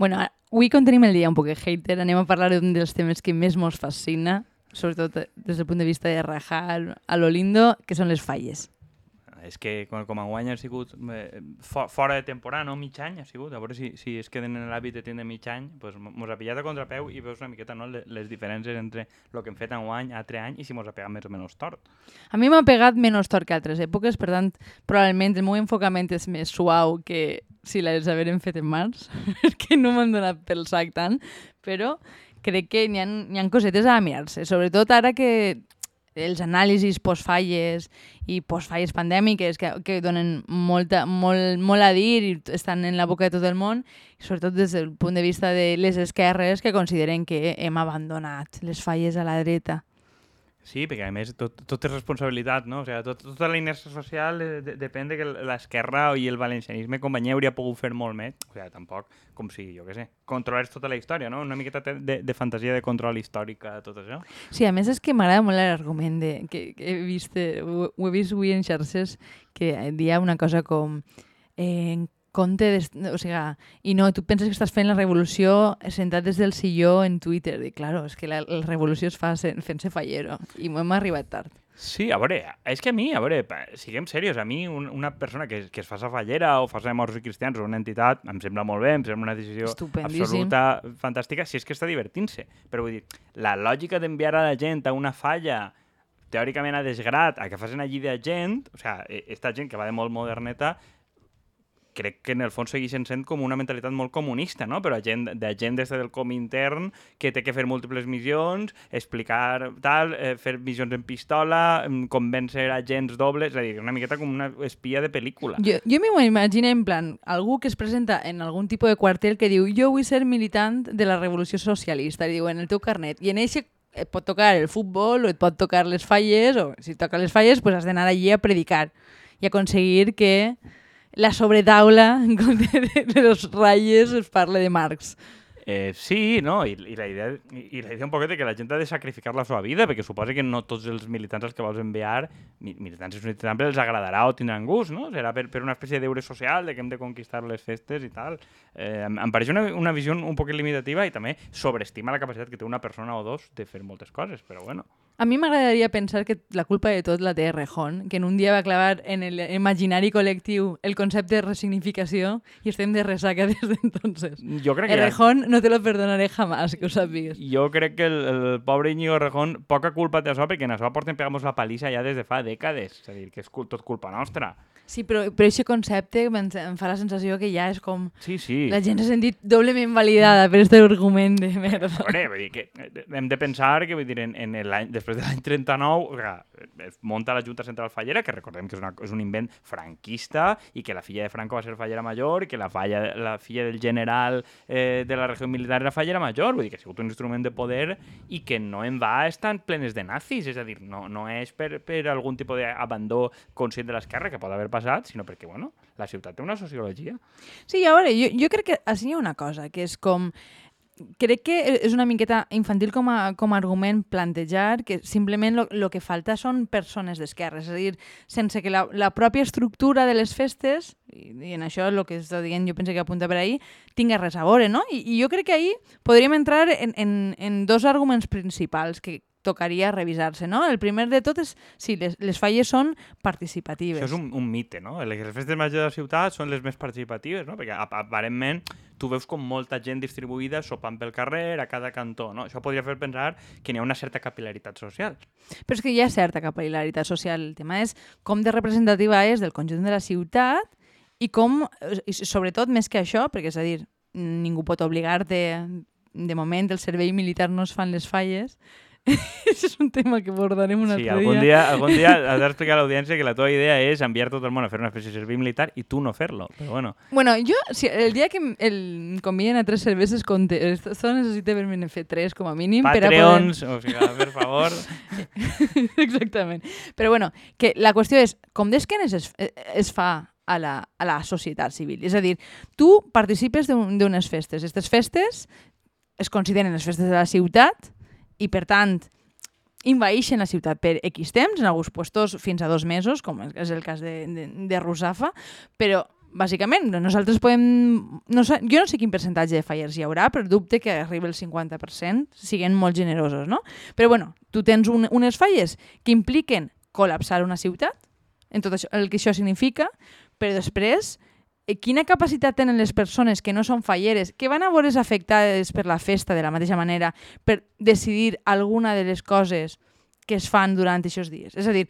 Bueno, avui com tenim el dia un poc hater, anem a parlar d'un dels temes que més mos fascina, sobretot des del punt de vista de rajar a lo lindo, que són les falles. És que com, com a guany ha sigut eh, for, fora de temporada, no? Mig any ha sigut. A veure si, si es queden en l'hàbit de tindre mig any, pues, mos ha pillat a contrapeu i veus una miqueta no? les, les diferències entre el que hem fet en guany, altre any, i si mos ha pegat més o menys tort. A mi m'ha pegat menys tort que altres èpoques, per tant, probablement el meu enfocament és més suau que si les haguérem fet en març, perquè no m'han donat pel sac tant, però crec que n'hi ha, hi ha cosetes a mirar-se, sobretot ara que els anàlisis postfalles i postfalles pandèmiques que, que donen molta, molt, molt a dir i estan en la boca de tot el món, i sobretot des del punt de vista de les esquerres que consideren que hem abandonat les falles a la dreta. Sí, perquè a més tot, tot és responsabilitat, no? O sigui, tot, tota la inèrcia social de, depèn de que l'esquerra i el valencianisme companyia hauria pogut fer molt més. O sigui, tampoc com si, jo què sé, controlés tota la història, no? Una miqueta de, de fantasia de control històrica, tot això. Sí, a més és que m'agrada molt l'argument de, que, que he vist, eh, ho, ho he vist avui en xarxes, que dia una cosa com eh, compte, de, o sigui, i no, tu penses que estàs fent la revolució sentat des del silló en Twitter, i claro, és que la, la revolució es fa fent-se fallero, i m'hem arribat tard. Sí, a veure, és que a mi, a veure, siguem serios, a mi un, una persona que, que es fa a fallera o fa morts i cristians o una entitat, em sembla molt bé, em sembla una decisió absoluta fantàstica, si és que està divertint-se. Però vull dir, la lògica d'enviar a la gent a una falla teòricament a desgrat, a que facin allí de gent, o sigui, esta gent que va de molt moderneta, crec que en el fons segueixen sent com una mentalitat molt comunista, no? però gent, de gent des del com intern que té que fer múltiples missions, explicar tal, eh, fer missions en pistola, convèncer agents dobles, és a dir, una miqueta com una espia de pel·lícula. Jo, jo m'ho imagino en plan, algú que es presenta en algun tipus de quartel que diu jo vull ser militant de la revolució socialista, i diu en el teu carnet, i en eixe et pot tocar el futbol o et pot tocar les falles, o si toca les falles, pues has d'anar allí a predicar i aconseguir que la sobretaula de, de los rayes es parla de Marx. Eh, sí, no? I, i, la idea, i, la idea un poquet que la gent ha de sacrificar la seva vida, perquè suposa que no tots els militants als que vols enviar, militants i també els agradarà o tindran gust, no? Serà per, per una espècie de deure social, de que hem de conquistar les festes i tal. Eh, em, em pareix una, una visió un poc limitativa i també sobreestima la capacitat que té una persona o dos de fer moltes coses, però bueno. A mi m'agradaria pensar que la culpa de tot la té Rejón, que en un dia va clavar en el imaginari col·lectiu el concepte de resignificació i estem de resaca des d'entonces. Jo crec que... Rejón no te lo perdonaré jamás, que ho sàpigues. Jo crec que el, el pobre Íñigo Rejón poca culpa té això perquè en això porten pegamos la palissa ja des de fa dècades. És a dir, que és tot culpa nostra. Sí, però, però aquest concepte em, em fa la sensació que ja és com... Sí, sí. La gent s'ha sentit doblement validada per aquest argument de merda. A veure, vull dir que eh, hem de pensar que vull dir, en, en després de l'any 39 o sigui, es munta la Junta Central Fallera, que recordem que és, una, és un invent franquista i que la filla de Franco va ser fallera major, que la, falla, la filla del general eh, de la regió militar era fallera major, vull dir que ha sigut un instrument de poder i que no en va estar plenes de nazis, és a dir, no, no és per, per algun tipus d'abandó conscient de l'esquerra que pot haver passat passat, sinó perquè, bueno, la ciutat té una sociologia. Sí, a veure, jo, jo crec que així hi ha una cosa, que és com crec que és una miqueta infantil com a, com a argument plantejar que simplement el que falta són persones d'esquerres, és a dir, sense que la, la pròpia estructura de les festes, i, i en això el que està dient jo penso que apunta per ahir, tinga res a veure, no? I, i jo crec que ahir podríem entrar en, en, en dos arguments principals que, tocaria revisar-se, no? El primer de tot és, sí, les, les falles són participatives. Això és un, un mite, no? Les festes majors de la ciutat són les més participatives, no? Perquè aparentment tu veus com molta gent distribuïda sopant pel carrer, a cada cantó, no? Això podria fer pensar que n'hi ha una certa capilaritat social. Però és que hi ha certa capilaritat social. El tema és com de representativa és del conjunt de la ciutat i com, i sobretot més que això, perquè és a dir, ningú pot obligar-te, de moment el servei militar no es fan les falles, és un tema que abordarem un sí, altre algun dia. dia. Algun dia has d'explicar a l'audiència que la teva idea és enviar tot el món a fer una espècie de servei militar i tu no fer-lo. Però bueno. Bueno, jo, si, el dia que el conviden a tres cerveses, compte, esto necessita haver-me fer tres com a mínim. Patreons, per a poder... o sigui, per favor. Exactament. Però bueno, que la qüestió és, com d'esquenes es, es fa a la, a la societat civil. És a dir, tu participes d'unes festes. Aquestes festes es consideren les festes de la ciutat, i per tant invaeixen la ciutat per X temps, en alguns puestos fins a dos mesos, com és el cas de, de, de Rusafa, però bàsicament, nosaltres podem... No sé, jo no sé quin percentatge de fallers hi haurà, però dubte que arribi el 50%, siguin molt generosos, no? Però bueno, tu tens un, unes falles que impliquen col·lapsar una ciutat, en tot això, el que això significa, però després, quina capacitat tenen les persones que no són falleres, que van a veure's afectades per la festa de la mateixa manera, per decidir alguna de les coses que es fan durant aquests dies? És a dir,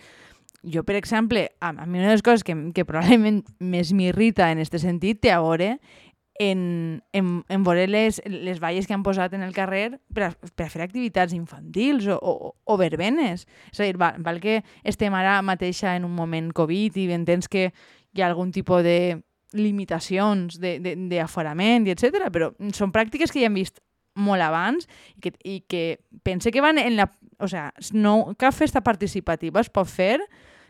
jo, per exemple, a, a mi una de les coses que, que probablement més m'irrita en aquest sentit té a veure en, en, en veure les, les valles que han posat en el carrer per a, per a fer activitats infantils o, o, o verbenes. És a dir, val, val que estem ara mateixa en un moment Covid i entens que hi ha algun tipus de limitacions d'aforament i etc. però són pràctiques que ja hem vist molt abans i que, i que pense que van en la... O sea, no, cap festa participativa es pot fer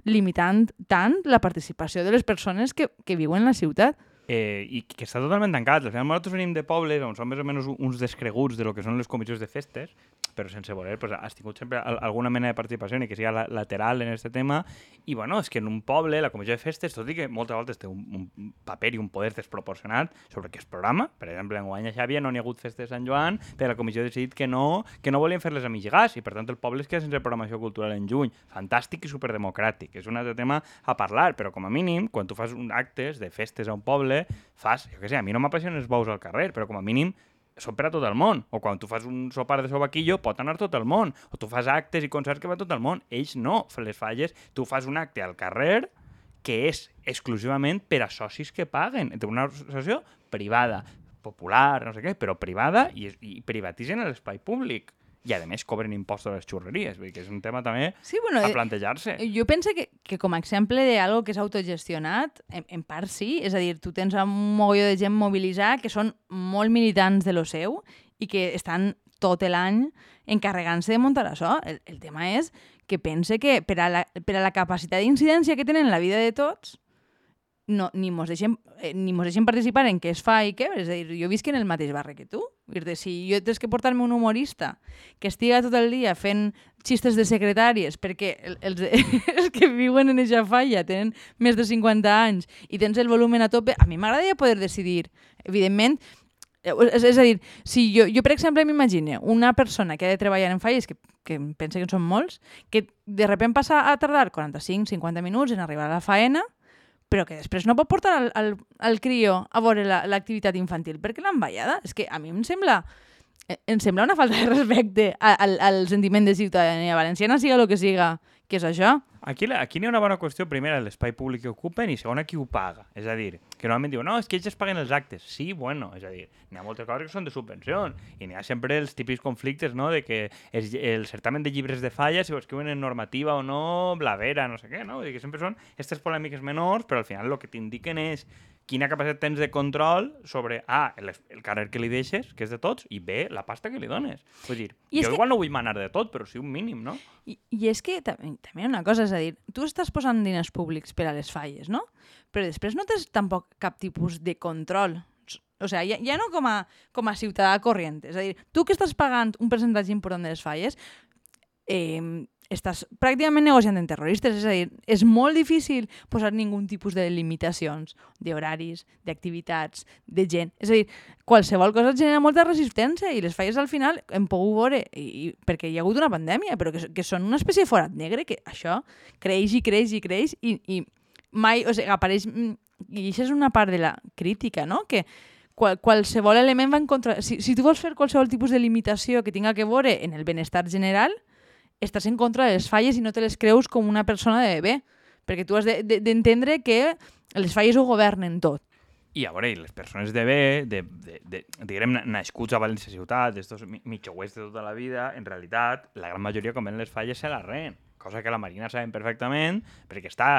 limitant tant la participació de les persones que, que viuen en la ciutat. Eh, I que està totalment tancat. Al final, nosaltres venim de pobles on som més o menys uns descreguts de lo que són les comissions de festes, però sense voler, pues, has tingut sempre alguna mena de participació, ni que sigui lateral en aquest tema, i bueno, és que en un poble la comissió de festes, tot i que moltes vegades té un, un paper i un poder desproporcionat sobre què es programa, per exemple, en Guanya Xàbia no n'hi ha hagut festes de Sant Joan, però la comissió ha decidit que no, que no volien fer-les a mig gas, i per tant el poble es queda sense programació cultural en juny. Fantàstic i superdemocràtic, és un altre tema a parlar, però com a mínim, quan tu fas un actes de festes a un poble, fas, jo què sé, a mi no m'apassionen els bous al carrer, però com a mínim són per a tot el món. O quan tu fas un sopar de sobaquillo, pot anar tot el món. O tu fas actes i concerts que va tot el món. Ells no, les falles. Tu fas un acte al carrer que és exclusivament per a socis que paguen. Té una associació privada, popular, no sé què, però privada i, i privatitzen l'espai públic i a més cobren impostos a les xurreries, vull dir que és un tema també sí, bueno, a eh, plantejar-se. Jo penso que, que com a exemple d'algo que és autogestionat, en, en part sí, és a dir, tu tens un mogolló de gent mobilitzada que són molt militants de lo seu i que estan tot l'any encarregant-se de muntar això. El, el tema és que pense que per a la, per a la capacitat d'incidència que tenen en la vida de tots, no, ni, mos deixem, eh, ni mos deixem participar en què es fa i què. És a dir, jo visc en el mateix barri que tu. Dir si jo tens que portar-me un humorista que estiga tot el dia fent xistes de secretàries perquè els, els que viuen en aquesta falla tenen més de 50 anys i tens el volumen a tope, a mi m'agradaria poder decidir. Evidentment, eh, és, és a dir, si jo, jo per exemple m'imagino una persona que ha de treballar en falles, que, que pensa que en són molts, que de sobte passa a tardar 45-50 minuts en arribar a la faena, però que després no pot portar el, el, el crió a veure l'activitat la, infantil perquè l'han ballada. És que a mi em sembla eh, em sembla una falta de respecte al, al sentiment de ciutadania valenciana, siga el que siga, que és això. Aquí, aquí n'hi ha una bona qüestió, primera, l'espai públic que ocupen, i segona, qui ho paga. És a dir, que normalment diuen, no, és que ells es paguen els actes. Sí, bueno, és a dir, n'hi ha moltes coses que són de subvenció, i n'hi ha sempre els típics conflictes, no?, de que es, el certamen de llibres de falla, si ho escriuen en normativa o no, blavera, no sé què, no? Vull dir que sempre són aquestes polèmiques menors, però al final el que t'indiquen és quina capacitat tens de control sobre A, el, el carrer que li deixes, que és de tots, i B, la pasta que li dones. Vull dir, I jo igual que... no vull manar de tot, però sí un mínim, no? I, i és que també, també una cosa, és a dir, tu estàs posant diners públics per a les falles, no? Però després no tens tampoc cap tipus de control o sigui, ja, ja no com a, com a ciutadà corrent. És a dir, tu que estàs pagant un percentatge important de les falles, eh, estàs pràcticament negociant amb terroristes, és a dir, és molt difícil posar ningú tipus de limitacions d'horaris, d'activitats, de gent. És a dir, qualsevol cosa genera molta resistència i les falles al final hem pogut veure, i, i, perquè hi ha hagut una pandèmia, però que, que són una espècie de forat negre, que això creix i creix i creix i, i mai, o sigui, apareix... Mm, I això és una part de la crítica, no?, que qual, qualsevol element va en contra... Si, si tu vols fer qualsevol tipus de limitació que tinga que veure en el benestar general, estàs en contra de les falles i no te les creus com una persona de bé, perquè tu has d'entendre de, de, que les falles ho governen tot. I a veure, les persones de bé, de, de, de, diguem, nascuts a València ciutat, estos mitjouets de tota la vida, en realitat, la gran majoria, com ven les falles, se la ren. Cosa que la Marina saben perfectament, perquè està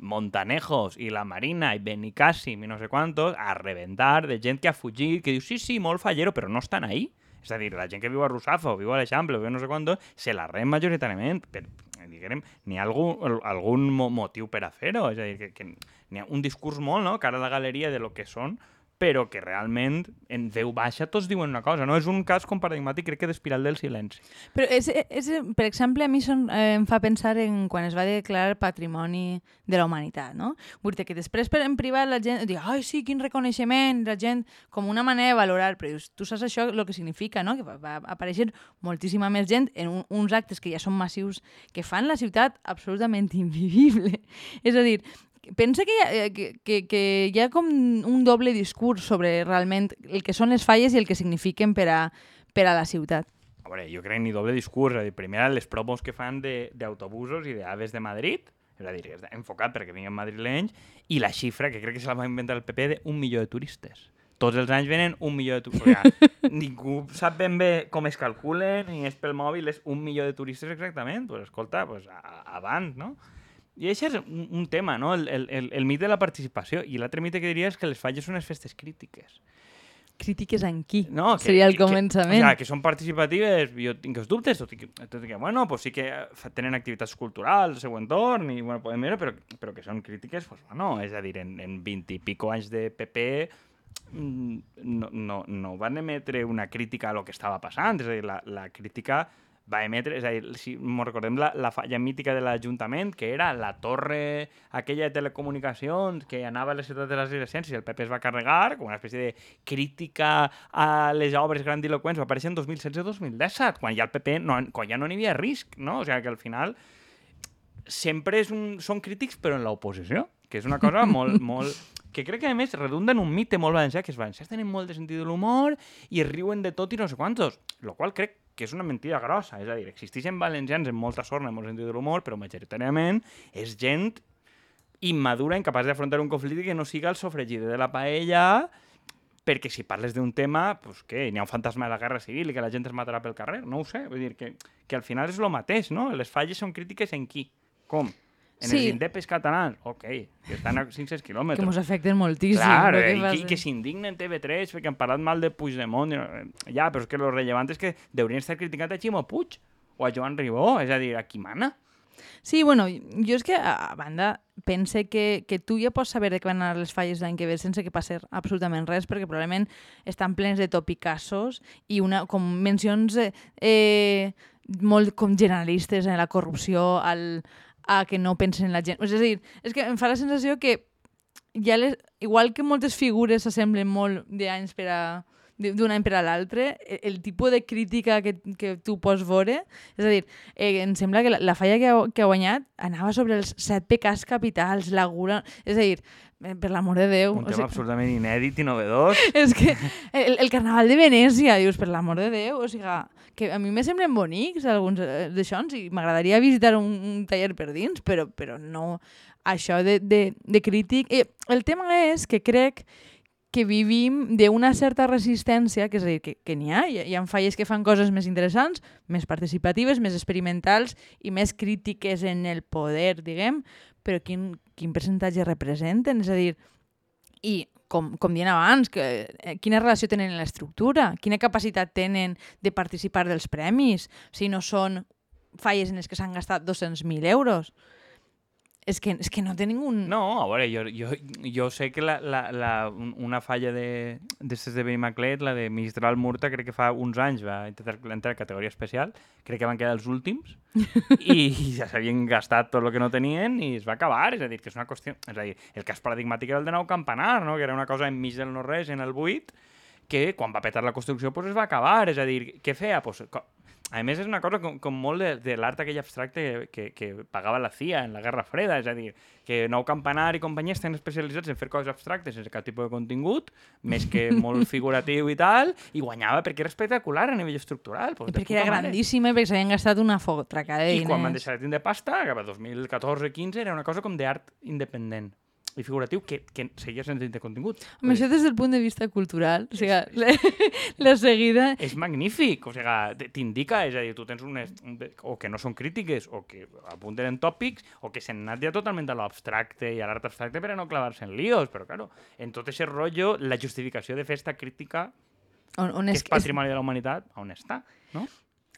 Montanejos i la Marina i Benicàssim i no sé quantos a reventar de gent que ha fugit, que diu, sí, sí, molt fallero, però no estan ahí. És a dir, la gent que viu a Rusafa o viu a l'Eixample o viu no sé quant, se la rem majoritàriament, per, diguem, n'hi ha algun, algun motiu per a fer-ho. És a dir, que, que n'hi ha un discurs molt, no?, cara a la galeria de lo que són però que realment en veu baixa tots diuen una cosa. No és un cas com paradigmàtic, crec que d'espiral del silenci. Però, és, és, per exemple, a mi son, eh, em fa pensar en quan es va declarar Patrimoni de la Humanitat, no? Vull dir que després per en privat la gent diu ai, sí, quin reconeixement, la gent, com una manera de valorar, però tu saps això el que significa, no? Que va, va aparèixer moltíssima més gent en un, uns actes que ja són massius que fan la ciutat absolutament invivible. És a dir, pensa que hi, ha, eh, que, que, que hi ha com un doble discurs sobre realment el que són les falles i el que signifiquen per a, per a la ciutat. A veure, jo crec ni doble discurs. És a dir, primer, les promos que fan d'autobusos i d'aves de Madrid, és a dir, és enfocat perquè vinguen madrilenys, i la xifra, que crec que se la va inventar el PP, d'un milió de turistes. Tots els anys venen un milió de turistes. O sigui, ningú sap ben bé com es calculen, ni és pel mòbil, és un milió de turistes exactament. Pues, escolta, pues, abans, no? I això és un, un tema, no? El, el, el, el mite de la participació. I l'altre mite que diria és que les falles són les festes crítiques. Crítiques en qui? No, que, Seria el començament. Que, o sigui, que són participatives, jo tinc els dubtes, tot i que, tot i que bueno, pues sí que tenen activitats culturals al seu entorn, i bueno, podem veure, però, però que són crítiques, pues, bueno, és a dir, en, en 20 i pico anys de PP mm, no, no, no van emetre una crítica a lo que estava passant, és a dir, la, la crítica va emetre, és a dir, si ens recordem la, la falla mítica de l'Ajuntament, que era la torre aquella de telecomunicacions que anava a la ciutat de les Ciències i el PP es va carregar, com una espècie de crítica a les obres grandiloquents, va aparèixer en 2016-2017, quan ja el PP no, quan ja no n'hi havia risc, no? O sigui que al final sempre és un, són crítics però en l'oposició, que és una cosa molt, molt, que crec que a més redunda en un mite molt valencià, que els valencians tenen molt de sentit de l'humor i riuen de tot i no sé quantos, lo qual crec que és una mentida grossa. És a dir, existeixen valencians en molta sort, en molt sentit de l'humor, però majoritàriament és gent immadura, incapaç d'afrontar un conflicte que no siga el sofregida de la paella, perquè si parles d'un tema, pues què, n'hi ha un fantasma de la guerra civil i que la gent es matarà pel carrer, no ho sé. Vull dir que, que al final és el mateix, no? Les falles són crítiques en qui? Com? En sí. els indepes catalans, ok, que estan a 500 quilòmetres. Que ens afecten moltíssim. Clar, eh, i que, que s'indignen TV3 perquè han parlat mal de Puigdemont. Ja, però és que lo rellevant és que deurien estar criticant a Ximo Puig o a Joan Ribó, és a dir, a qui mana. Sí, bueno, jo és que, a banda, pense que, que tu ja pots saber de què van anar les falles l'any que ve sense que passi absolutament res, perquè probablement estan plens de topicassos i una, com mencions eh, eh, molt com generalistes en la corrupció, al, a que no pensen en la gent. És a dir, és que em fa la sensació que ja les, igual que moltes figures s'assemblen molt d'anys per a d'un any per a l'altre, el, el tipus de crítica que, que tu pots veure, és a dir, eh, em sembla que la, la falla que ha, que ha guanyat anava sobre els set pecats capitals, la gula... És a dir, eh, per l'amor de Déu... Un tema o sigui, absolutament inèdit i novedós. És que el, el carnaval de Venècia, dius, per l'amor de Déu, o sigui, que a mi me semblen bonics alguns eh, d'això i m'agradaria visitar un, un taller per dins, però, però no això de, de, de crític. I el tema és que crec que vivim d'una certa resistència, que és a dir, que, que n'hi ha, hi ha falles que fan coses més interessants, més participatives, més experimentals i més crítiques en el poder, diguem, però quin, quin percentatge representen? És a dir, i com, com dient abans, que, eh, quina relació tenen en l'estructura, quina capacitat tenen de participar dels premis, si no són falles en les que s'han gastat 200.000 euros. És que, és que no té ningú... No, a veure, jo, jo, jo sé que la, la, la, una falla de, de de Benimaclet, la de Mistral Murta, crec que fa uns anys va intentar entrar a categoria especial, crec que van quedar els últims, i ja s'havien gastat tot el que no tenien i es va acabar, és a dir, que és una qüestió... És a dir, el cas paradigmàtic era el de Nou Campanar, no? que era una cosa enmig del no-res, en el buit, que quan va petar la construcció pues, es va acabar, és a dir, què feia? Pues, a més, és una cosa com, com molt de, de l'art aquell abstracte que, que, que pagava la CIA en la Guerra Freda, és a dir, que Nou Campanar i companyia estan especialitzats en fer coses abstractes sense cap tipus de contingut, més que molt figuratiu i tal, i guanyava perquè era espectacular a nivell estructural. Pues, perquè era grandíssima i perquè s'havien gastat una fotracada de diners. I quan van deixar de tindre pasta, cap a 2014-15, era una cosa com d'art independent i figuratiu que, que seguia sense de contingut. Amb això des del punt de vista cultural, o sigui, la, la seguida... És magnífic, o sigui, t'indica, és a dir, tu tens unes... o que no són crítiques, o que apunten en tòpics, o que s'han anat ja totalment a l'abstracte i a l'art abstracte per a no clavar-se en líos, però, claro, en tot aquest rotllo, la justificació de fer esta crítica, on, on és, que és patrimoni és... de la humanitat, on està, no?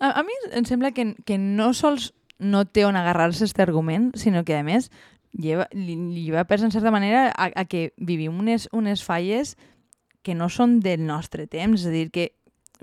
A, a mi em sembla que, que no sols no té on agarrar-se aquest argument, sinó que, a més, lleva, li, li va perdre en certa manera a, a que vivim unes, unes falles que no són del nostre temps, és a dir, que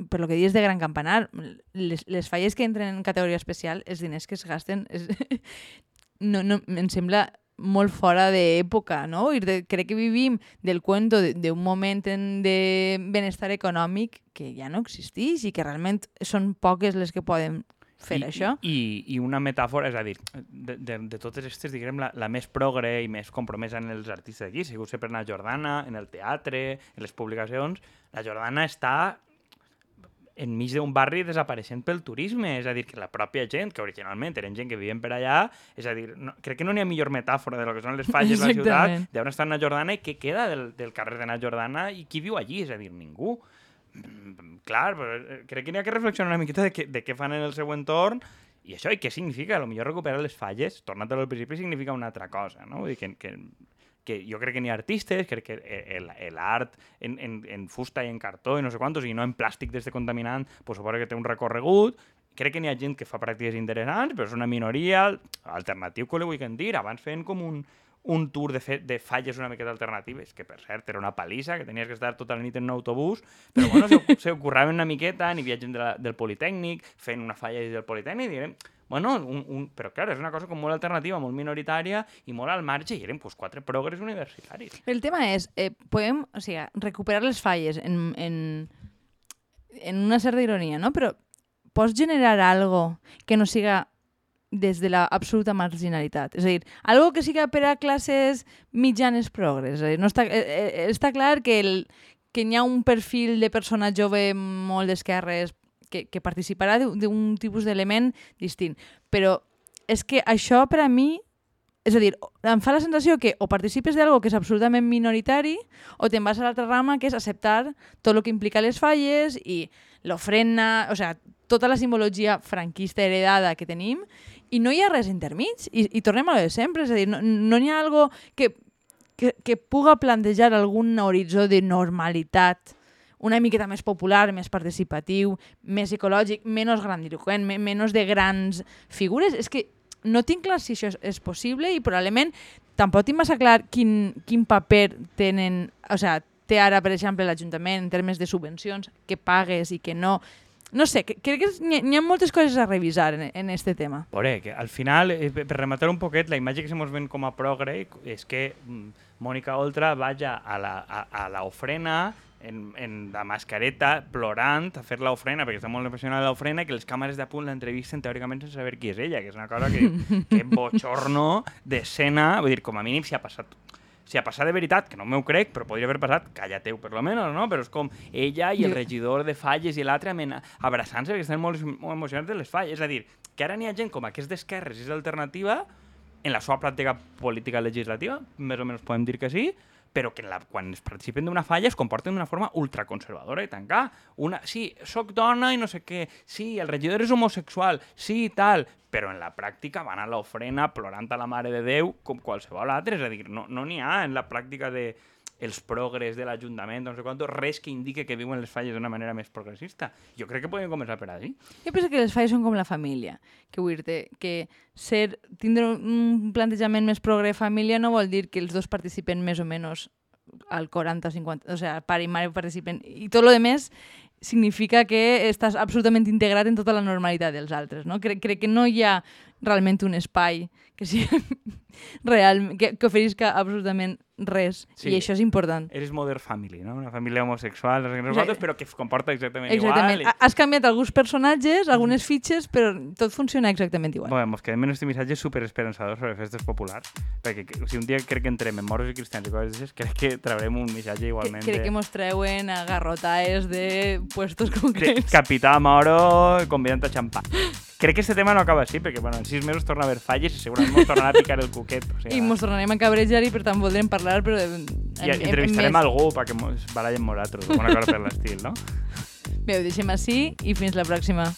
per lo que dius de Gran Campanar, les, les falles que entren en categoria especial, els diners que es gasten, és, no, no, em sembla molt fora d'època, no? I de, crec que vivim del cuento d'un moment en de benestar econòmic que ja no existeix i que realment són poques les que poden fer I, això. I, I una metàfora, és a dir, de, de, de totes aquestes, diguem, la, la més progre i més compromesa en els artistes d'aquí, si sempre en la Jordana, en el teatre, en les publicacions, la Jordana està enmig d'un barri desapareixent pel turisme, és a dir, que la pròpia gent, que originalment eren gent que vivien per allà, és a dir, no, crec que no n'hi ha millor metàfora de lo que són les falles de la ciutat, d'on està na Jordana i què queda del, del carrer de na Jordana i qui viu allí, és a dir, ningú. Clar, però eh, crec que n'hi ha que reflexionar una miqueta de, que, de què fan en el seu entorn i això, i què significa? A lo millor recuperar les falles, tornant al principi, significa una altra cosa, no? Vull dir que, que que jo crec que n'hi ha artistes, crec que l'art en, en, en fusta i en cartó i no sé quantos, i no en plàstic des de contaminant, pues, suposa que té un recorregut, crec que n'hi ha gent que fa pràctiques interessants, però és una minoria alternatiu, que li vull dir. Abans feien com un, un tour de, fe, de falles una miqueta alternatives, que per cert era una palissa, que tenies que estar tota la nit en un autobús, però bueno, se, se una miqueta, n'hi havia gent de la, del Politécnic, fent una falla del Politécnic, i diguem, Bueno, un, un, però clar, és una cosa com molt alternativa, molt minoritària i molt al marge, i eren pues, quatre progres universitaris. El tema és, eh, podem o sigui, recuperar les falles en, en, en una certa ironia, no? però pots generar algo que no siga des de la absoluta marginalitat. És a dir, algo que siga per a classes mitjanes progres. És dir, no està, eh, eh, està clar que, el, que hi ha un perfil de persona jove molt d'esquerres que, que participarà d'un tipus d'element distint. Però és que això per a mi és a dir, em fa la sensació que o participes d'algo que és absolutament minoritari o te'n vas a l'altra rama, que és acceptar tot el que implica les falles i l'ofrena, o sigui, tota la simbologia franquista heredada que tenim i no hi ha res intermig. I, i tornem a lo de sempre, és a dir, no, no hi ha algo que, que, que puga plantejar algun horitzó de normalitat una miqueta més popular, més participatiu, més ecològic, menys grandiloquent, menys de grans figures. És que no tinc clar si això és, és possible i probablement tampoc tinc massa clar quin, quin paper tenen, o sigui, té ara, per exemple, l'Ajuntament en termes de subvencions, que pagues i que no. No sé, crec que n'hi ha moltes coses a revisar en, en este tema. Veure, que al final, eh, per rematar un poquet, la imatge que se mos ven com a progre és que mm, Mònica Oltra vaja a la, a, a la ofrena en, en la mascareta, plorant, a fer l'ofrena, perquè està molt impressionada l'ofrena, que les càmeres de punt l'entrevisten teòricament sense saber qui és ella, que és una cosa que, que bochorno d'escena, vull dir, com a mínim si ha passat si ha passat de veritat, que no m'ho crec, però podria haver passat, callateu per lo menos, no? Però és com ella i el regidor de falles i l'altre abraçant-se perquè estan molt, molt emocionats de les falles. És a dir, que ara n'hi ha gent com aquesta d'esquerres i és alternativa en la seva pràctica política legislativa, més o menys podem dir que sí, però que la, quan es participen d'una falla es comporten d'una forma ultraconservadora i tancar. Una, sí, sóc dona i no sé què, sí, el regidor és homosexual, sí, tal, però en la pràctica van a l'ofrena plorant a la Mare de Déu com qualsevol altre, és a dir, no n'hi no ha en la pràctica de, els progres de l'Ajuntament, no sé quant, res que indique que viuen les falles d'una manera més progressista. Jo crec que podem començar per allí. Jo penso que les falles són com la família, que vull dir que ser, tindre un plantejament més progre família no vol dir que els dos participen més o menys al 40 50, o sigui, pare i mare participen, i tot el més significa que estàs absolutament integrat en tota la normalitat dels altres. No? Crec, crec que no hi ha realment un espai que sigui real, que, que oferisca absolutament res, sí. i això és important. Eres Modern Family, no? Una família homosexual, no sé nosaltres, però que es comporta exactament, exactament. igual. Has canviat alguns personatges, algunes fitxes, però tot funciona exactament igual. Bueno, mos quedem en este missatge super esperançador sobre festes populars, perquè si un dia crec que entrem en moros i cristians i coses d'això, crec que traurem un missatge igualment. Que, crec de... que mos treuen a garrotaes de puestos concrets. De Capità Moro convidant a xampà. Crec que este tema no acaba així, perquè bueno, en sis mesos torna a haver falles i segurament mos tornarà a picar el cuquet. O sigui, I mos tornarem a cabrejar i per tant voldrem parlar, però... En, I en, entrevistarem en algú perquè mos barallem nosaltres, una cosa per l'estil, no? Bé, ho deixem així i fins la pròxima.